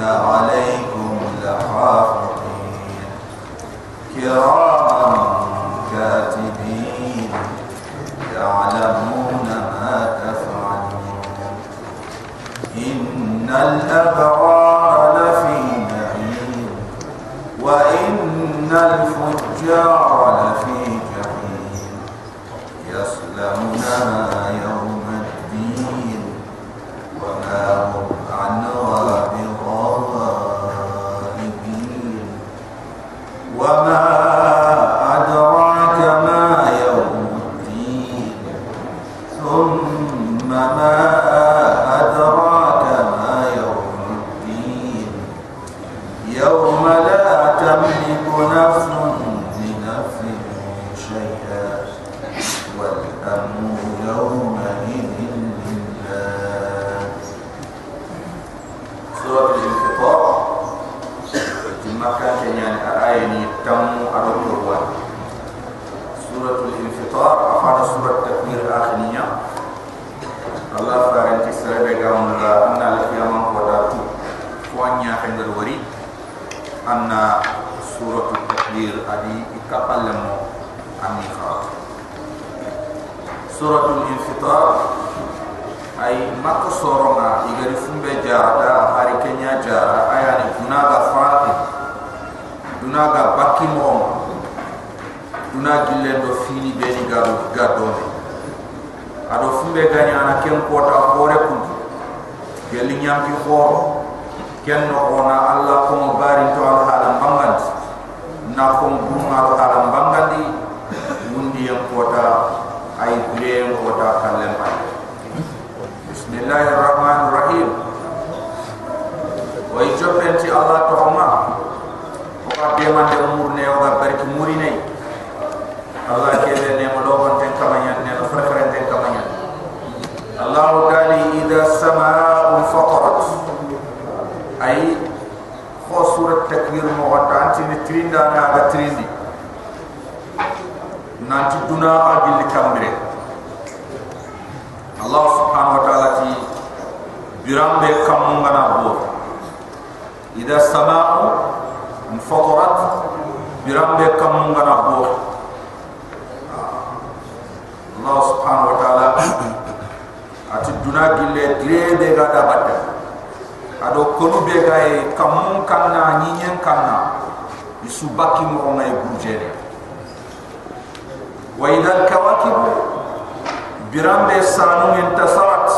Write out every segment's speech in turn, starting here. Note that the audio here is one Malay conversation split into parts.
وإن يعني آية تم أربعة سورة الانفطار أفاد سورة التكبير الآخرية الله فارنتي سربي قام الله أن القيامة وداتو فوانيا حندر وري أن سورة التكبير أدي إكاقل مو أمي خاط سورة الانفطار أي مكو سورنا إغري فنبه جارتا هاري كنيا جارا أياني duna ga bakki mom. Duna gille do fini be ga ga do. Ado fumbe ga ni ana ken ko ta hore kun gelli nyam ki ko ken no ona alla ko mo bari ya ya to al hala bangan na ko mo ma to hala bangan di ay bire ko ta kallem ba bismillahir rahim wa yajbanti allah ma ko demande murne o ga barki murinay Allah kede ne mo do ten kamanya ne no frekren ten kamanya Allah dali ida samaa fatarat ay fo surat takwir mo wata anti ni trinda na ga trindi nanti duna agil kambre Allah subhanahu wa ta'ala ti birambe kam ngana bo ida samaa fatarat birambe kam ngana bo Allah subhanahu wa ta'ala ati duna gille gile be ga da batta ado konu be ga e kamun kanna nyinyen kanna isu baki mo ngai burjere wa idal kawakib birambe sanu intasarat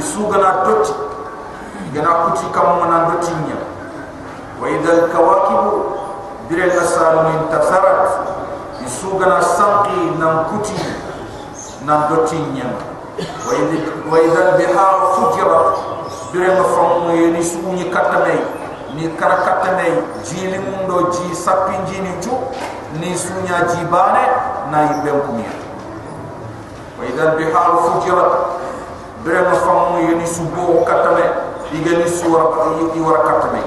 isu gana toti gana kuti kamun na dotinya wa idal kawakib birambe sanu intasarat isu gana sanqi nam kuti nan dotinya bihar fujira bire ma famu ni suñi katame ni kara katame jili mundo ji sapi jini ju ni suña jibane na yimbe kumia wa idha bihar fujira bire ma famu ni subo katame igani suwara yi wara katame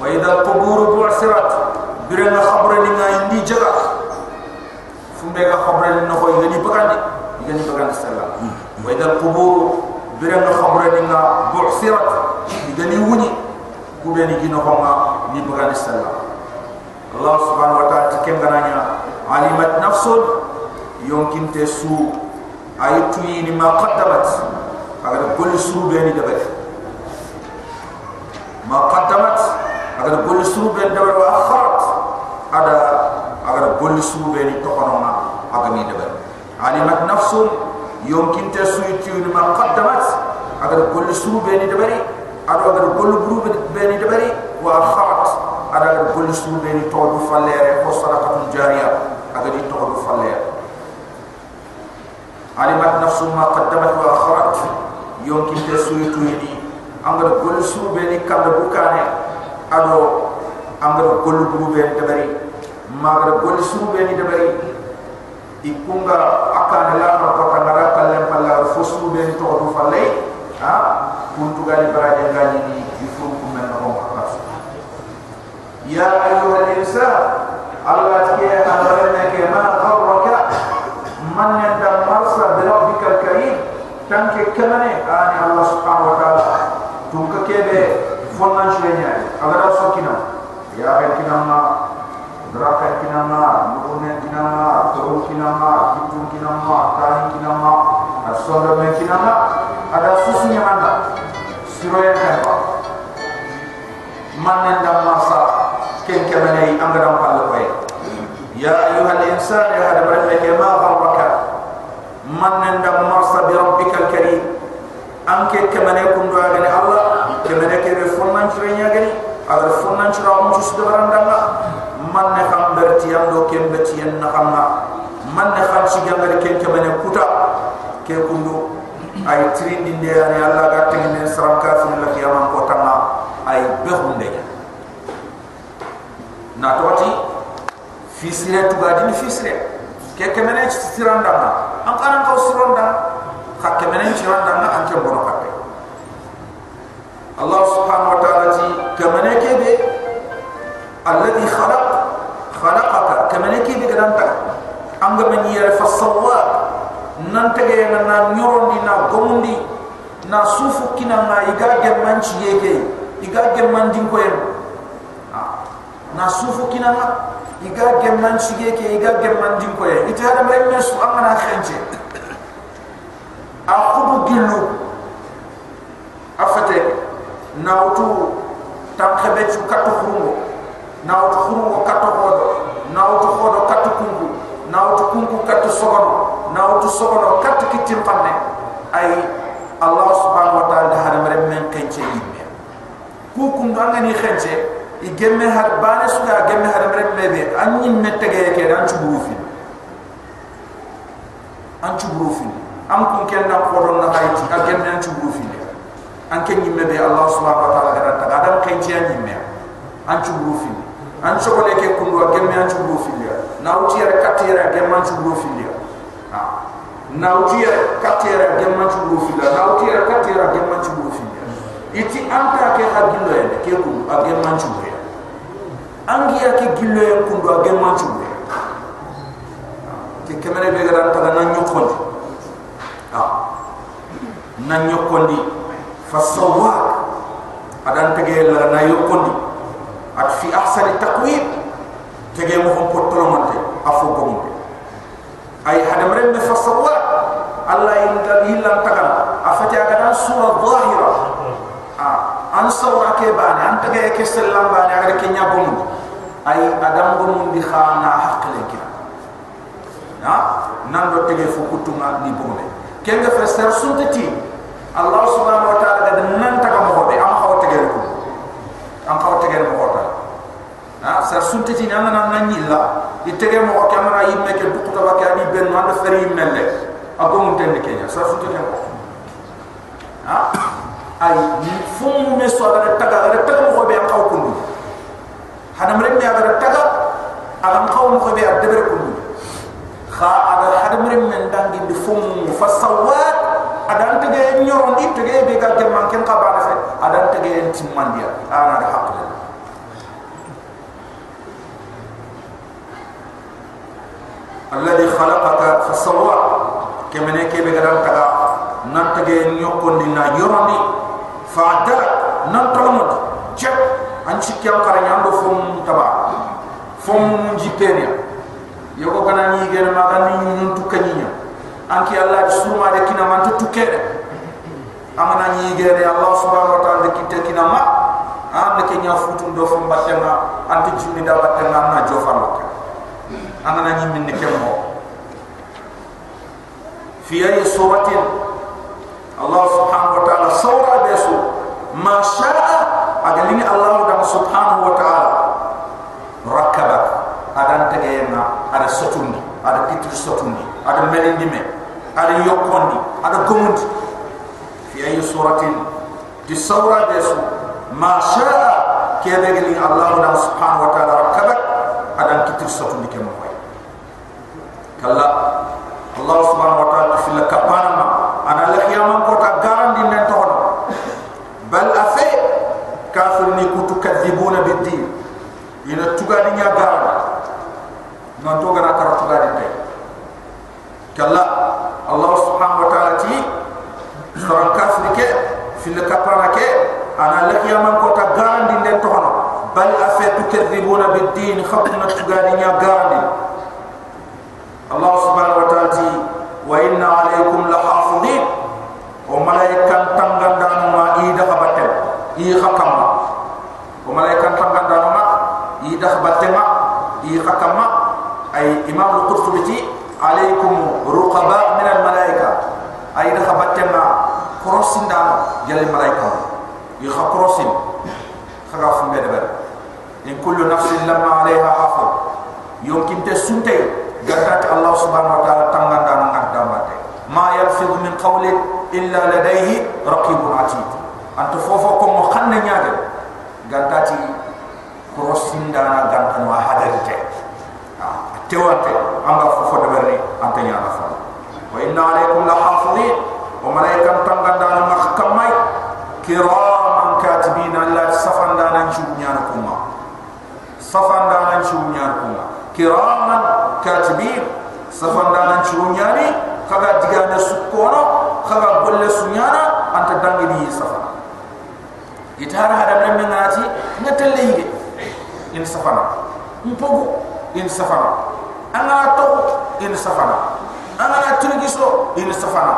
wa idha qubur bu'sirat. Bire ma khabre ni ngay ndi jaga fumbe ga khabre ni no ko igani bagandi igani bagandi sallam wa idha qubur bire ma khabre ni nga bu'sirat igani wuni kube ni gino ko nga ni bagandi sallam Allah subhanahu wa ta'ala tikem gananya alimat nafsun yonkin te su ayatu ni ma qaddamat. Agar gol su be ni dabat ma qaddamat agar gol su be dabat wa akharat ada agar gol su be ni tokono ma agar ni dabat alimat nafsun yonkin te su itu ni ma qaddamat agar gol su be ni dabari ada agar gol buru be ni dabari wa akharat ada agar gol su be ni todu fallere ko sadaqatul jariyah agar ni todu fallere alimat nafsu ma qaddamat wa akharat yonki te suyu tuyini angar gol su be ni kala bukane ado angar gol buru be dabari magar gol su be ni dabari ikunga akane la ma ko tangara kalem palla fosu be ni to do falle ha? Kuntu gali baraje gali ni ifun kumen no ya ayyuhal insan Allah tiya amrana ke ma gharraka man yanda marsa bi rabbika al-karim tanke kamane ani Allah subhanahu wa ta'ala. Tunka kebe fonnan shenya agara sokina ya ben Geraka kinama, nukune kinama, turu kinama, hitung kinama, tarik kinama, asonda men kinama, ada susunya mana? anda, siroya kenapa? Manen dan masa, ken kemenai anggaran palapai. Ya ayuhal insan, ya ada berapa kema harbaka, manen dan masa bi rabbikal kari, angke kemenai doa agani Allah, kemenai kiri funnan cerainya gani, agar funnan cerainya kundu agani ken beti en na xamma man ne xam si jangal ken ke mane kuta. Ke kundu ay tri dinde ani allah ga tinne saram ka fi la qiyamam ko tanga ay be na toti fi sire tu ga din fi sire ke ke mane ci siranda ma an qara ko siranda ka ke ci randa ma an ke bono ka Allah subhanahu wa ta'ala ji ke mane ke be alladhi khalaq khalaqaka ke menen ke be gadan ta an ga men yere fa sawwa nan tege na na nyorondi na gomundi na sufu kina ma iga ge manci yeke iga ge ko en na sufu kina ma iga gemman sige ke? Iga gemman din ko ye ita hada mere me su amana khenche a khudu gilu afate na utu tam khebe chu katu khurungo na utu khurungo katu hodo na utu hodo katu kungu. Na utu kungu katu sogono. Na utu sogono katu kitim panne. Ay allah subhanahu wa ta'ala hada mere men khenche yimme ku kundu angani khenche i gemme har bane suga gemme har mere mebe anni mettege ke dan fi an chuburu fi am kun ken na ko don na hayti a gemme an chuburu fi an ken ni mebe allah subhanahu wa ta'ala gara ta adam ken ti an ni an an chokole ke kundu a gemme an chuburu fi na uti yar katira gemme an chuburu fi na uti yar katira gemme an chuburu fi na uti yar katira gemme an chuburu fi iti anta ke hadillo en ke ku a gemme an chuburu angi ya ke gillo en kundu a gen manchu be ke kemene be ga ta nan nyokondi. Ah nan nyokondi. Fa sawwa adan tege la na yokondi at fi ahsani taqwim tege mo hon potolo mante afo gomo ay hadam ren fa sawwa allah in da hilan tagal afati aga dan sura zahira ah an sawra ke bani an tege ke selam bani aga ke nyabomu ay adam go mun di khana hakle ki na nan do tege fu kutuma ni bombe ken ga fa ser sunte ti allah subhanahu wa ta'ala ga nan ta mo hobe am xaw tege ko am xaw tege mo hota na ser sunte ti nan nan nan ni la di tege mo ko kamera yimme ke du ko ba ka ni ben man feri melle ago mun ten ke ya ser sunte ko ha ay ni fu mu me so da taga da taga mo hobe am xaw kundu hadam rem me agar taga agam qawm ko be adber ko kha ada hadam rem men dangi di fum fasawat ada tege nyoron di tege be ga ke man ken qaba fe ada tege timman dia ana da hak alladhi khalaqaka fasawwa kemene ke be ga taga nan tege nyokon di na yoroni fa'dara nan tolomot cek an cikki am kara nyando fom taba fom jipenia yogo kana ni gena maga ni nyun tukaninya anki allah suma de kina man tukere amana ni gere allah subhanahu wa ta'ala kitte kina ma an de kenya futu do fom batema anti jindi da batema na jofalo amana ni min ne kemo fi ay suratin allah subhanahu wa ta'ala sawra besu ma sha'a agalini allah da subhanahu wa ta'ala rakabak adan tegena ada sotundi ada titri sotundi ada melindi me ada yokondi ada gumundi fi ay suratin di sawra desu ma sha'a geli allah subhanahu wa ta'ala rakabak adan kitir sotu dike mo fay kala allah subhanahu wa ta'ala fi la kapana ana la khiyamam ko ta garandi nen to bal afe kafir ni kutu kadhibuna bid-din ina tugadi nya garandi non to gara kar tugadi tay kala allah subhanahu wa ta'ala ti soran kafir ke fi la kapana ke ana la khiyamam ko ta garandi nen to bal afe tukadhibuna bid-din khatna tugadi nya garandi أي إمام القرطبي عليكم رقباء من الملائكة. أي ما كروسين دانو جل الملائكة. إي خكروسين خغاف مدبر إن كل نفس لما عليها حافظ. يمكن تسنتين قدرت الله سبحانه وتعالى تنغدا نغدا ماتي ما يلفظ من قول إلا لديه رقيب عتيد. أنت فوفو كوم خن نياغ غداتي كروسين دانا غانتن وا tewante anga fo fo deberni anta nyaara fa wa inna alaykum la hafizin wa malaikatan tanganda na mahkamai kiraman katibina allah safanda na nyaara kuma safanda na nyaara kuma kiraman katibin safanda na nyaara kaga digana sukoro kaga bolle sunyara anta dangi ni safa itara hada men ngati ngatelle yige in safana mpogu in safana angana to in safana. Angana turgiso in safana.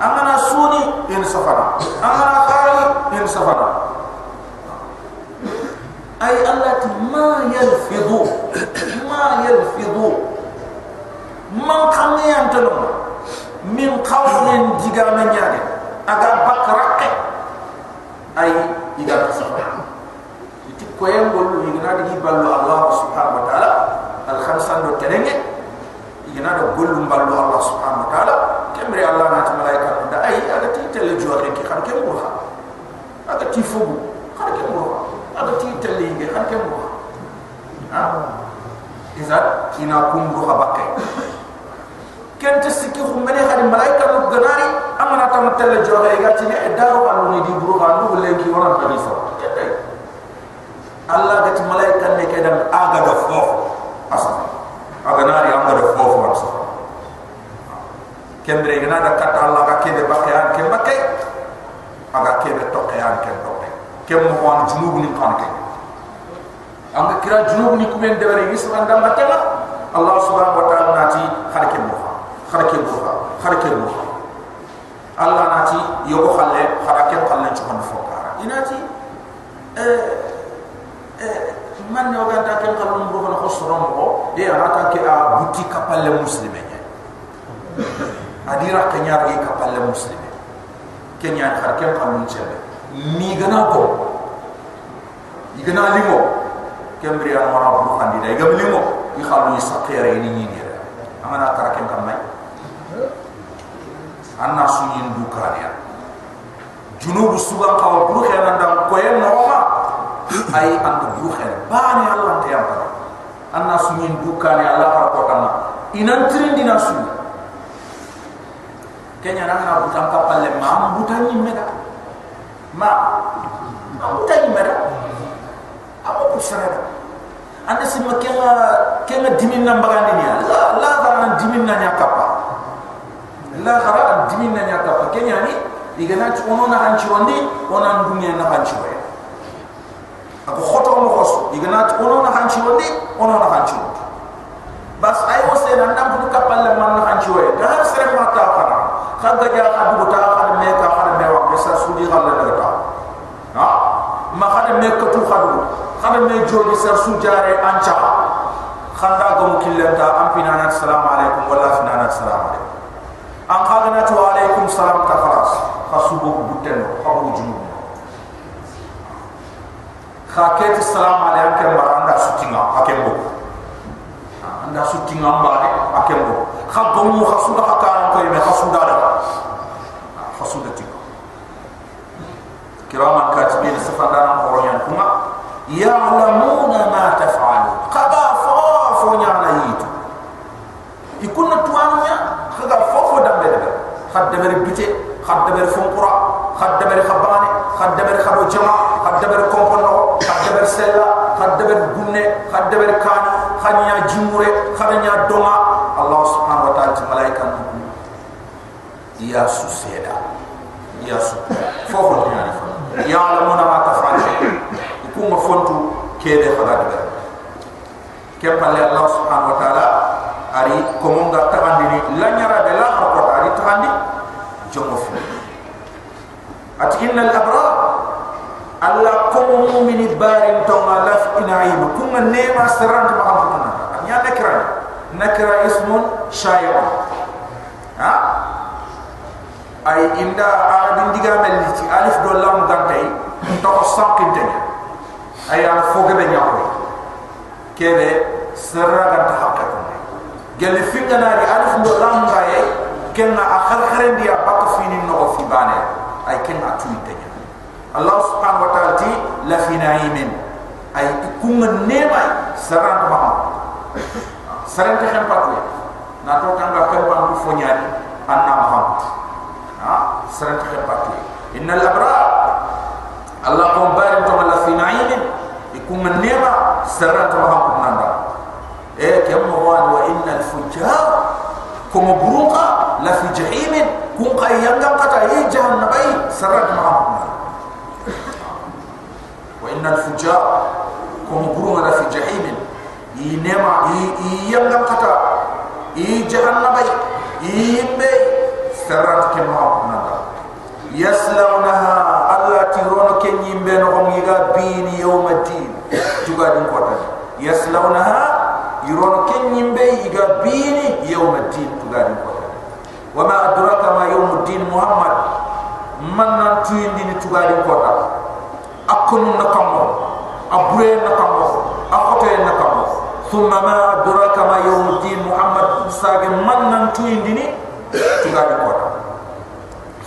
Angana suni in safana. Angana kari in safana. Ay allah ma yalfidu ma yalfidu. Man khamni antalo min khawlen diga na nyaade aga bakrake ay iga safana. Ti koyem bolu ni na digi ballo allah sando terenge igena do gollum ballo Allah subhanahu wa ta'ala. Kemri Allah na tamala ka da ay aga ti tele joxe ki xam kem ha aga ti fugu xam kem ko aga ti tele yi xam kem ko iza ina kum ru ha bakke ken te sikki xum kan mene malaika no ganari amana tam kan tele joxe ga ci ne daru ballo ni di buru ba no wona ko Allah ga ti malaika ne ke aga do fofu aga nari anga da fo fo asa kembre gina da kata Allah ga kebe bakke an ke bakke aga kebe tokke an ke tokke kem mo wan junubu ni kan ke anga kira junubu ni kumen de bari isran dam batema Allah subhanahu wa ta'ala nati kharke mo kharke mo kharke mo Allah nati yogo khalle kharake khalle chukon fokara inati eh eh man yo ganta ken khalum bo na khosron mo e anata ke a buti kapalle muslime nya adira kenya ri kapalle muslime kenya kharke khalum chebe mi gana ko igana limo kembri an mara bu khandi day gam limo i khalu ni sakere ni ni ni amana karake kam may anna suyin dukaniya junubu suban kawa buru khana ndam koyen noma ay ant buru khana bani allah te yam anna suyin dukaniya allah har ko kana inan trindi na su kenya na na butam kapalle ma butan ni meda ma butan ni meda bu sarada anda simma kenga kenga dimin na mbagandi ni la la garan dimin na nya kappa la garan dimin na nya kappa kenya ni igana ci ono na hanci wandi ona ndunge na hanci waye ako khoto mo khoso igana ci ono na hanci wandi ono na hanci wandi bas ay wo se nan dam bu kapal le man na hanci waye da har sere ma ta fana khaga ja khadu ta khad me ka khad me wa sa sudi khal le ta ha? Ma khad me ka tu khadu khad me jogi sa su jare ancha khanda gum killenta am pinana assalamu alaikum wala finana assalamu alaikum an na tu alaikum salam ta khalas khasubu buten khabu junub khaketi salam alaikum maranda sutinga hakembo anda sutinga mbare kembo khabbo mu khasuda hakana ko yeme khasuda da khasuda ti kiraman katibin safandana horoyan kuma ya'lamuna ma taf'alu qaba fa fo nyana yitu ikunna tuanya khaga fo fo dambe de khadde bere bite khadde bere fonqura khadde bere khabane khadde bere khado jama khadde bere kompono khadde bere sella khadde bere gunne khadde bere kani khanya jimure khanya doma allah subhanahu wa ta'ala malaika ya suseda ya su fo fo nyana fo ya'lamuna ma taf'alu kuma fontu kede khadde kepalle allah subhanahu wa ta'ala ari komonga tagandini lanyara de la ko ari tagandi jomo fi at inna al abrar alla kum mu'min barin to ma laf inaim kum nema sarant ma am kunna nya nakra nakra ismun shay'a ha ay inda arabin diga melli ci alif do lam gantay to ko sankinte ay ala fogabe nyako kebe sarra ganta hakka gelli fingana di alif ndo lamba ye ay kenna tu tanya allah subhanahu wa ta'ala ti la fi naimin. Ay kunga nema saran ba saran ta patu na to kan ga kan pan fo nyani anna ma ha? Saran ta kan patu abra allah kum barin to la fi naimin. Ikunga nema saran ta ma nanda eh kem mo wan wa innal fujjar kuma buruqa la fi jahim kun qayyanga qata yi jahannam ay sarat ma wa innal fujjar kuma buruqa la fi jahim yi nema yi yanga qata yi jahannam ay yi be sarat ke ma yaslawnaha allati rono kenyi be no ko ngiga bini yawmaddin juga din. Kota. yaslawnaha يرون كن يمبي إيغا بيني يوم الدين تغاري وما أدراك ما يوم الدين محمد من ننتوين دين تغاري قوتا أكن نكمو أبوين نكمو أخطين نكمو ثم ما أدراك ما يوم الدين محمد ساق من ننتوين دين تغاري قوتا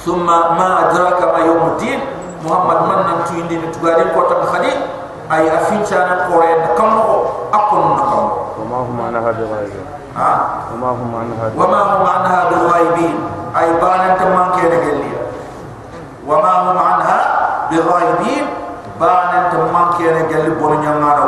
ثم ما أدراك ما يوم الدين محمد من ننتوين دين تغاري قوتا خدي أي أفين شانا قوين نكمو وما هم عنها وما هم عنها بغائبين اي بان انت ما كان وما هم عنها بغائبين بان انت ما كان قال لي بون نانا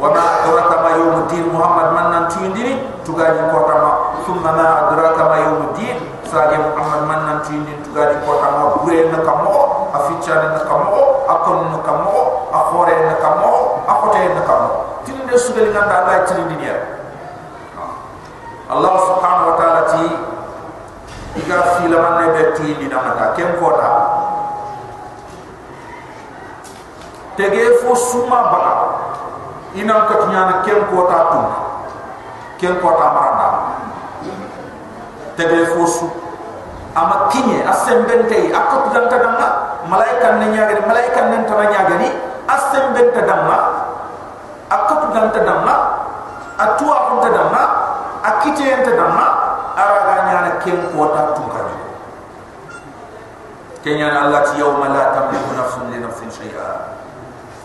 وما ادراك ما يوم الدين محمد من ننتين دي تغادي قرطما ثم ما ادراك ما يوم الدين ساجي محمد من ننتين دي تغادي قرطما بوين نكامو افيتشان نكامو اكون نكامو اخورين نكامو اخوتين نكامو تين دي سوغلي كان دا باي تين دي Allah subhanahu wa ta'ala ti iga fila man ne betti ni na mata kem kota. Tege fo suma baka ina ka nyana kem kota tu. Kem kota maranda. Tege fo su. Ama kinye asembente akot dan tadanga malaikan ne nyaagani malaikan ne tama nyaagani asembente damma akatu danta damma atua kunta damma akite yanta damma araga nyana ken kota tunkaju kenya Allah ti yawma la tamliku nafsun li nafsin shay'a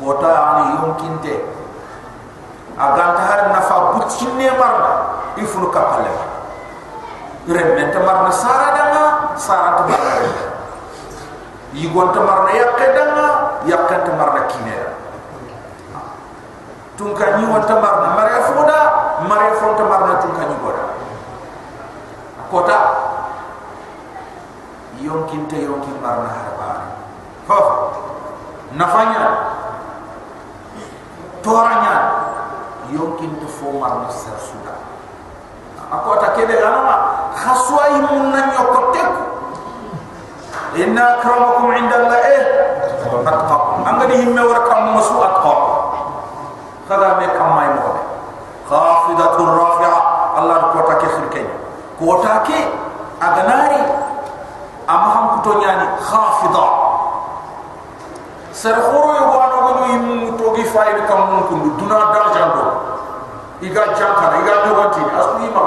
kota ani yumkinte aganta har nafa butine marna ifunu kapalle remme ta marna sara dama sara ta marna yigonta marna yakke dama yakkanta marna kinera. Tun ka ni wonta marna mare foda mare fonta marna tun ka ni goda kota yonkin te yonkin marna harba fa nafanya. Toranya yonkin te fo marna ser suda akota kebe anama khaswa imun nan yokotek inna akramakum inda allah eh atqakum angadi himme warakam masu atqakum kada me kamay mo be khafidatur rafi'a. Allah ko ta ke khirke ko ta ke aganari. Am ham kuto nyani khafida sar khoro yo wano go yim to gi fayde kam mon ko duna darjan do iga jankana iga dogonti asu ima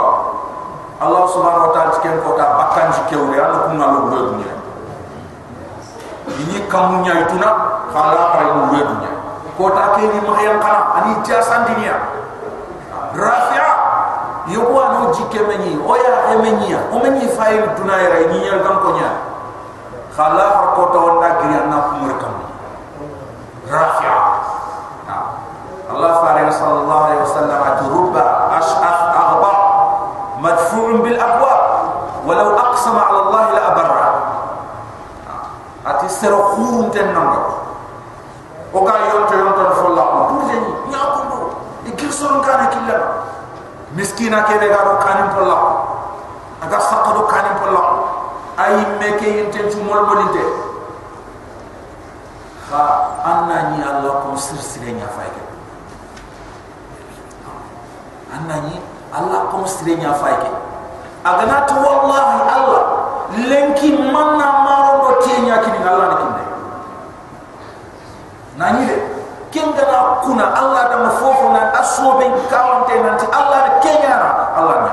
Allah subhanahu wa ta'ala tiken ko ta bakkan jikewre anu kunna lo gwe dunya ini kamunya ituna khala kare lo gwe dunya ko ta ke ni mahyan kana ani jasan rafi'a yogo anu jikemeni oya emenya omeni fayil tunayra ni nyal gam ko nya khala har ko to onda giri anna kumur kam rafi'a Allah farin sallallahu alaihi wasallam aturuba ash'af aghba madfu'un bil abwab. Walau aqsama ala Allah la abarra. Ati sero khurun ten nanga o ga yonto yonto fo la ko duje ni ya ko do e girson kana killa miskina ke be garo kanin polla. Aga sakado kanin polla. Ay meke yente chumol modinte kha anna ni Allah ko sir sire nya fayke anna ni Allah ko sire nya fayke agana to wallahi Allah lenki manna maro do tinya kini Allah ni kinde. Nani na kuna Allah da mafofo na asobe kawante nanti. Allah da kenyara. Allah ni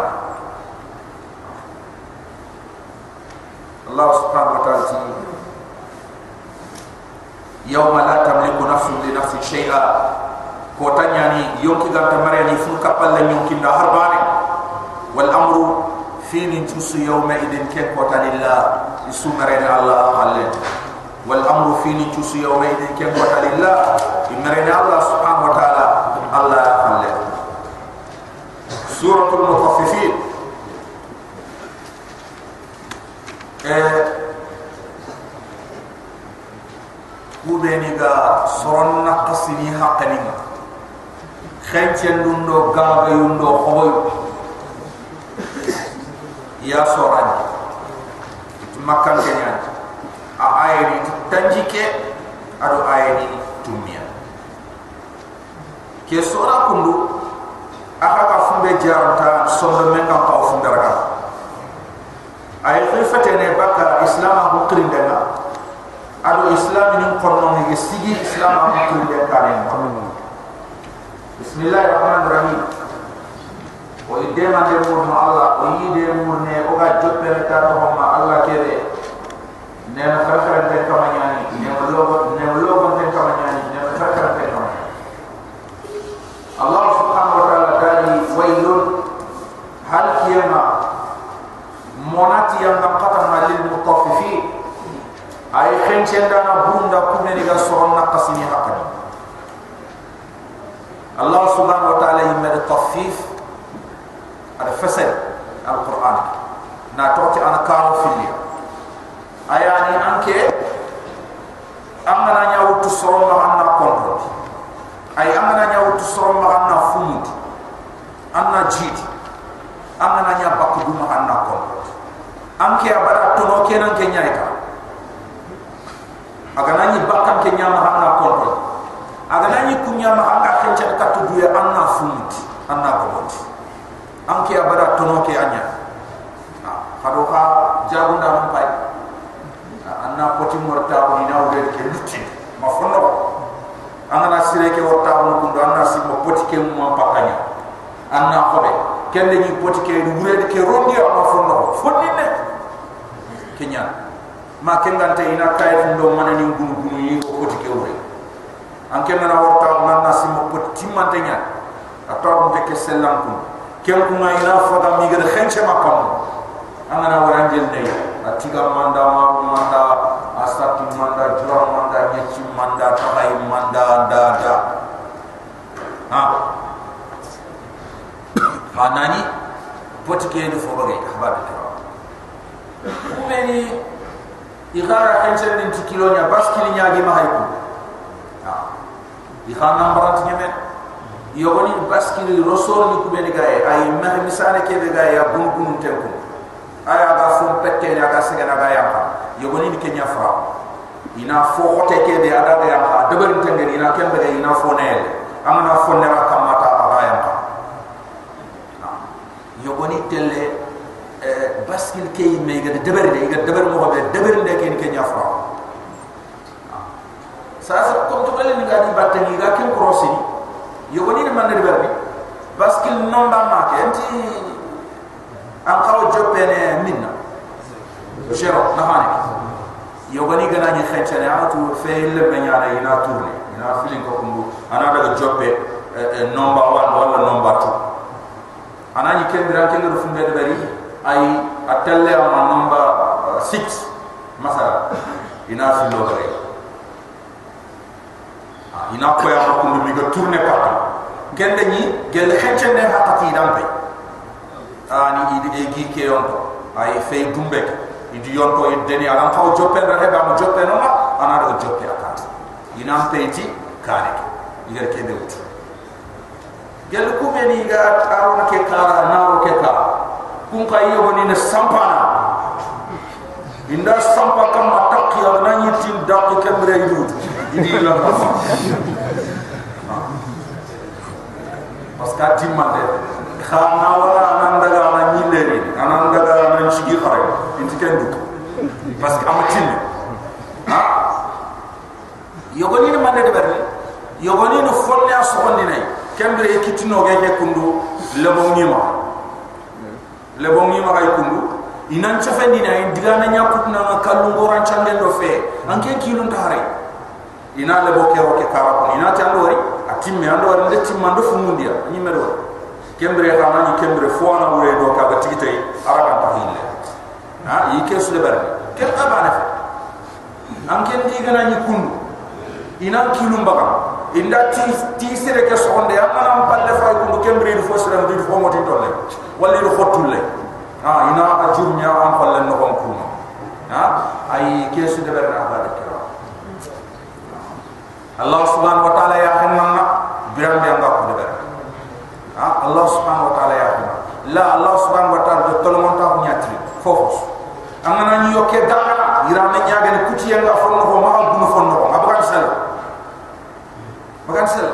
Allah subhanahu wa ta'ala yawma la tamliku nafsun li nafsin shay'a ko tanyani yonki ganta mare ni fu kapal la yonki da harbane wal amru fi min tusu yawma idin ke ko tanilla isu mare Allah halle wal amru fi min tusu yawma idin ke ko tanilla imare Allah subhanahu wa ta'ala Allah halle suratul mutaffifin. Eh kubeni ga soronna qasini haqqani khancen dundo gaga yundo khoboy. Ya sorani makkan kenya. A ayeni tanjike ado ayeni tumia ke sora kundu aka ka fumbe jaranta sondo menga ka fundaraga ay khifatene baka islam ko krindanga ado islam ni konno ni sigi islam ko krinde kane bismillahirrahmanirrahim. O ide ma de mo allah. O yide mo ne o ga joppe ta to ma allah kede ne na fakara de kamanyani ne logo ne logo de kamanyani ne fakara de kamanyani allah subhanahu wa ta'ala dali waylun hal kiyama? Monati yang qatama lil mutaffifin ay khenchenda na bunda kumne ni ga soron na qasini hakani Allah subhanahu wa ta'ala yimma taffif ada fasal al-Quran. Na toti ana kanu filia ayani anke amana nya wutu soron ma anna kontrol ay amana nya wutu soron ma anna fumut anna jid. Amana nya bakku duma anna kontrol anke abada tono kenan ke nyaika aga nani bakkan ke nyama hanna kontrol aga nani kunya ma anga kencha ka tudu ya anna fumut anna gobot anke abada tono ke anya. Ha jagunda mun pai anna poti morta ko ni nawo de ke lutti ma fonno anga na sire ke worta ko ko anna si mo poti ke mo pakanya anna khobe kende ni poti ke wure de ke rondi ma fonno fonni ne. Kenya. Ma kengante ina kay ndo manani gunu gunu yi ko poti ke wure an ke mena worta ko anna si mo poti timante nya. Ataw de ke selam ko ken ko ina foda mi gere khenche makam angana waranjel ne atiga manda ma manda asati manda jura manda nyechi manda tabai manda da da ha. Hanani potike ni fobaga hababe tawa kumeni igara kenchen din tikilo nya baskili nya gi mahaiku ha ihana mbarat nyeme yogoni baskili rosol ni kubeni gae ay mah misane kebe gae ya bun bun tenku aya ga fon pette ya ga sega na ga ya yogoni ni kenya fra ina fo hote ke de ada ya ha debar tengeri ina kembe de ina fo ne amana fo ne ra kamata aga ya ha yogoni telle eh, baskil ke me ga debar de ga debar mo be debar de ke ni kenya fra sa sa ko to bele ni ga di batte ni ga ken crossini yogoni ni man debar ni baskil nomba ma ke anti an kawo joppe ne minna jero na hani yogani gana ni xencene a tu fe le me ñana ina tourne ina filin ko kumbu ana daga joppe nomba 1 wala nomba 2 ana ni kembira kengero funde de bari ay atelle ama nomba 6 masala ina filo bare ina ko ya ko kumbu mi ga tourne partout gende ni gel xencene hakati dampe ani idi e gi ke yon ay fe dumbe idi yon to ideni ala ko joppe ra heba mo joppe no ana do joppe akat ina peiti kare igar ke de ut gel ku be ni ga arona ke kara na ro ke ka. Kun ka yo ni ne sampana. Inda sampa kam atakki ala na yitin dak ke mre yidu idi la ka parce que timande khana wala nan daga na nyilleri anan daga nan chigi khare inti kendu parce que amatin ha yogoni ni mande de berni yogoni no folle asondi nay kembre ekitino ge ke kundu lebo ngima lebo ngima kay kundu inan chafendi na diga na nyakut na kallu ngoran chande do fe anke kilun tare ina lebo ke ro ke kara ina tandori atimme ando war nde timmando fumundia ni medo kembre ha nani kembre fo na wure do ka batigi tay araga ta hille ha yi ke su de bar ke ka ba na am ken di gana ni kundu ina kilum baka inda ti ti sere ke so onde am am palle fay kundu kembre du fo sere du fo moti tolle. Walla du khotulle ha ina ajur nya am palle no kon kuma. Ha ay ke su de bar na ba de Allah subhanahu wa ta'ala ya khanna biram bi anga ko de bar ha Allah subhanahu wa ta'ala ya khanna la Allah subhanahu wa ta'ala de tolmon ta nyatri fofos angana ni yoke dara irame nyaga ni kuti yanga fonno ko ma bunu fonno ko abakan sel bakan sel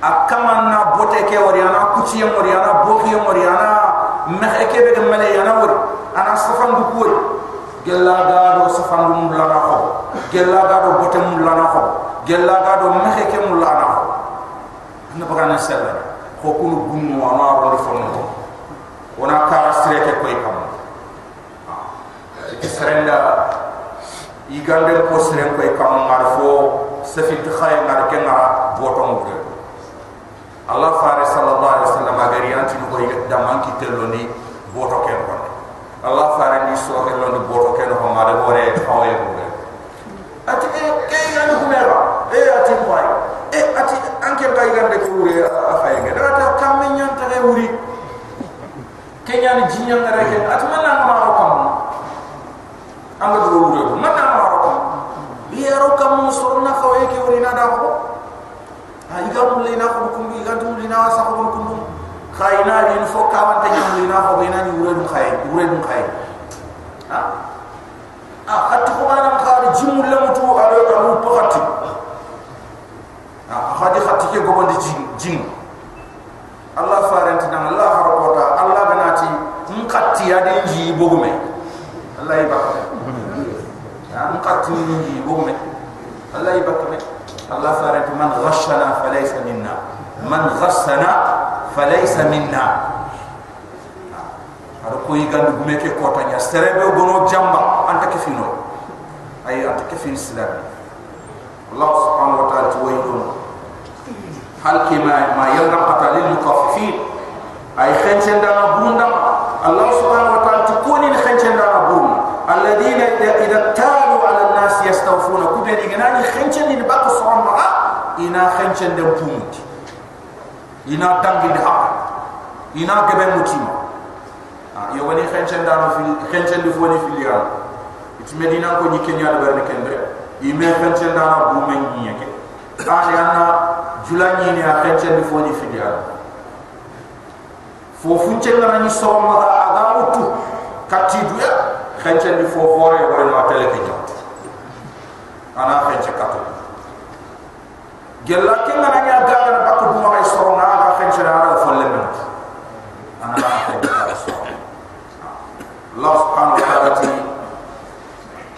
akama na bote ke wari ana kuti yam wari ana boki yam wari ana mehe ke be de male yana wari ana safan du kuwi gella ga do safan du la na ko gella ga do bote mu la na ko gella ga do mehe ke mu la na ko na bakan sel ko kunu bunu ama ro fonno ko wana kara streke koy kam. Serenda igande ko seren koy kam mar fo safit khay ngar ke ngara boto de allah fare sallallahu alaihi wasallam agari anti ko yedda man ki teloni boto ke ko allah fare ni so ke lon boto ke no ma de bore fawe ko de ati e ke ngani ko mera e ati boy e ati anke bay gande ko wure a fay nge da ta kam men nyanta re wuri kenya ni jinya ngare ke ati man na ma ro kam anga do wure ko man na ma ro kam yero kam so na ko e ke wuri na da ko ha iga mun le na ko ko mi ga dum le na sa ko ko dum khayna ni fo ka man tan le na ko be na ni wure dum khay wure dum khay ha a hat ko ma nam khari jimul la mutu alo ko mu ha hadi khati ke gogo ndi jin allah farant dan allah harqota allah ganati mun khati ya bogume allah ibak ya mun khati bogume allah ibak allah farant man ghashana falaysa minna. Man ghassana falaysa minna. Ha, Ar ko yi gandu bu meke kota nya serebe gono jamba anta kefino ay anta kefin sidan allah subhanahu wa ta'ala ci hal kima ma yalla qata lil mutaffifin ay khanchen da. Bunda allah subhanahu wa ta'ala tukuni ni khanchen da bun alladina idha talu ala an-nas yastawfuna. Kubbe ni gana ni khanchen ni ba ko so'on ma ina khanchen da bunut ina tangi da ha ina gebe mutima ah yo wani khanchen da fi khanchen du foni fi liya it medina ko ni kenya da berne kendre. Ime khanchen da bu men ni yake. Ta ya julani ni a خنشن دي فوني في liyaan fofu cenga ni so ma aga utu katidu ya خنشن دي فو فوري ولا ما تلك جات انا خنشن كاتو جلا كنا نيا غاغا باكو بما اي سورو نا اغا خنشن انا فلم من انا لا خنشن الله سبحانه وتعالى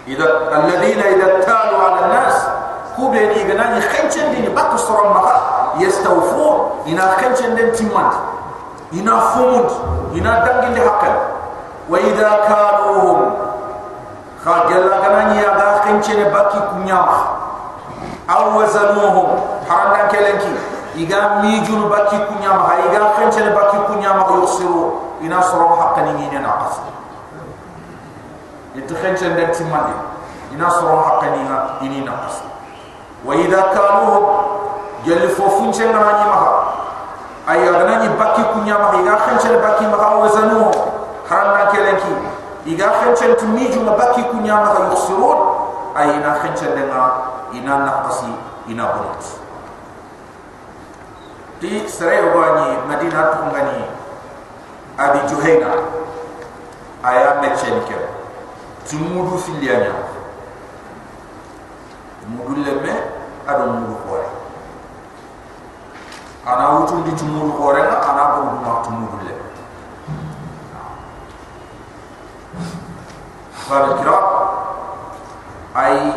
اذا الذين اذا تالوا على الناس كوبيني غناني خنشن دي باكو سورو ما يستوفو إنا كنشن دين تيمان إنا فمود إنا دنجل حقل وإذا كانوهم خاق يلا كنان يغا كنشن باكي كنياخ أو وزنوهم حرام دان كلنكي إيغا ميجون باكي كنياما إيغا كنشن باكي كنياما يخصرو إنا صرو حقا نيني ناقص إنت خنشن دين تيمان إنا صرو حقا نيني ناقص وإذا كانوهم jalli fofun cenga ni maha ay adana ni bakki kunya ma iga khancel bakki ma hawa zanu. Haranda kelenki iga khancel tu miju ma bakki kunya ma yusirun ay ina khancel denga ina naqasi ina bunut ti sare wani madina tu ngani abi juhaina. Aya mechen ke? Tumudu filianya mudu lemme ado mudu ana wutu di tumul hore na ana bu ma tumul le fara kira? Ay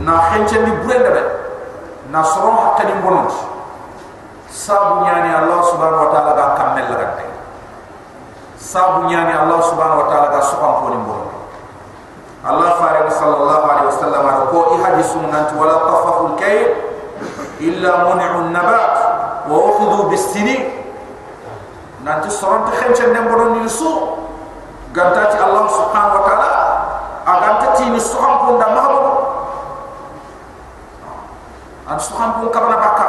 na xenche ni brenda be na soron hakka ni sabu nyani allah subhanahu wa ta'ala ga kamel la gante sabu nyani allah subhanahu wa ta'ala ga sokan ko ni allah fara sallallahu alaihi wasallam ko i hadisu nanti wala tafaful kayy illa mun'u an-nabat wa ukhudhu bis-sinin nanti soron te xenche ndem bonon ni su gantati allah subhanahu wa ta'ala. Aganta ti ni soham ko nda mahabo an soham ko kabana bakka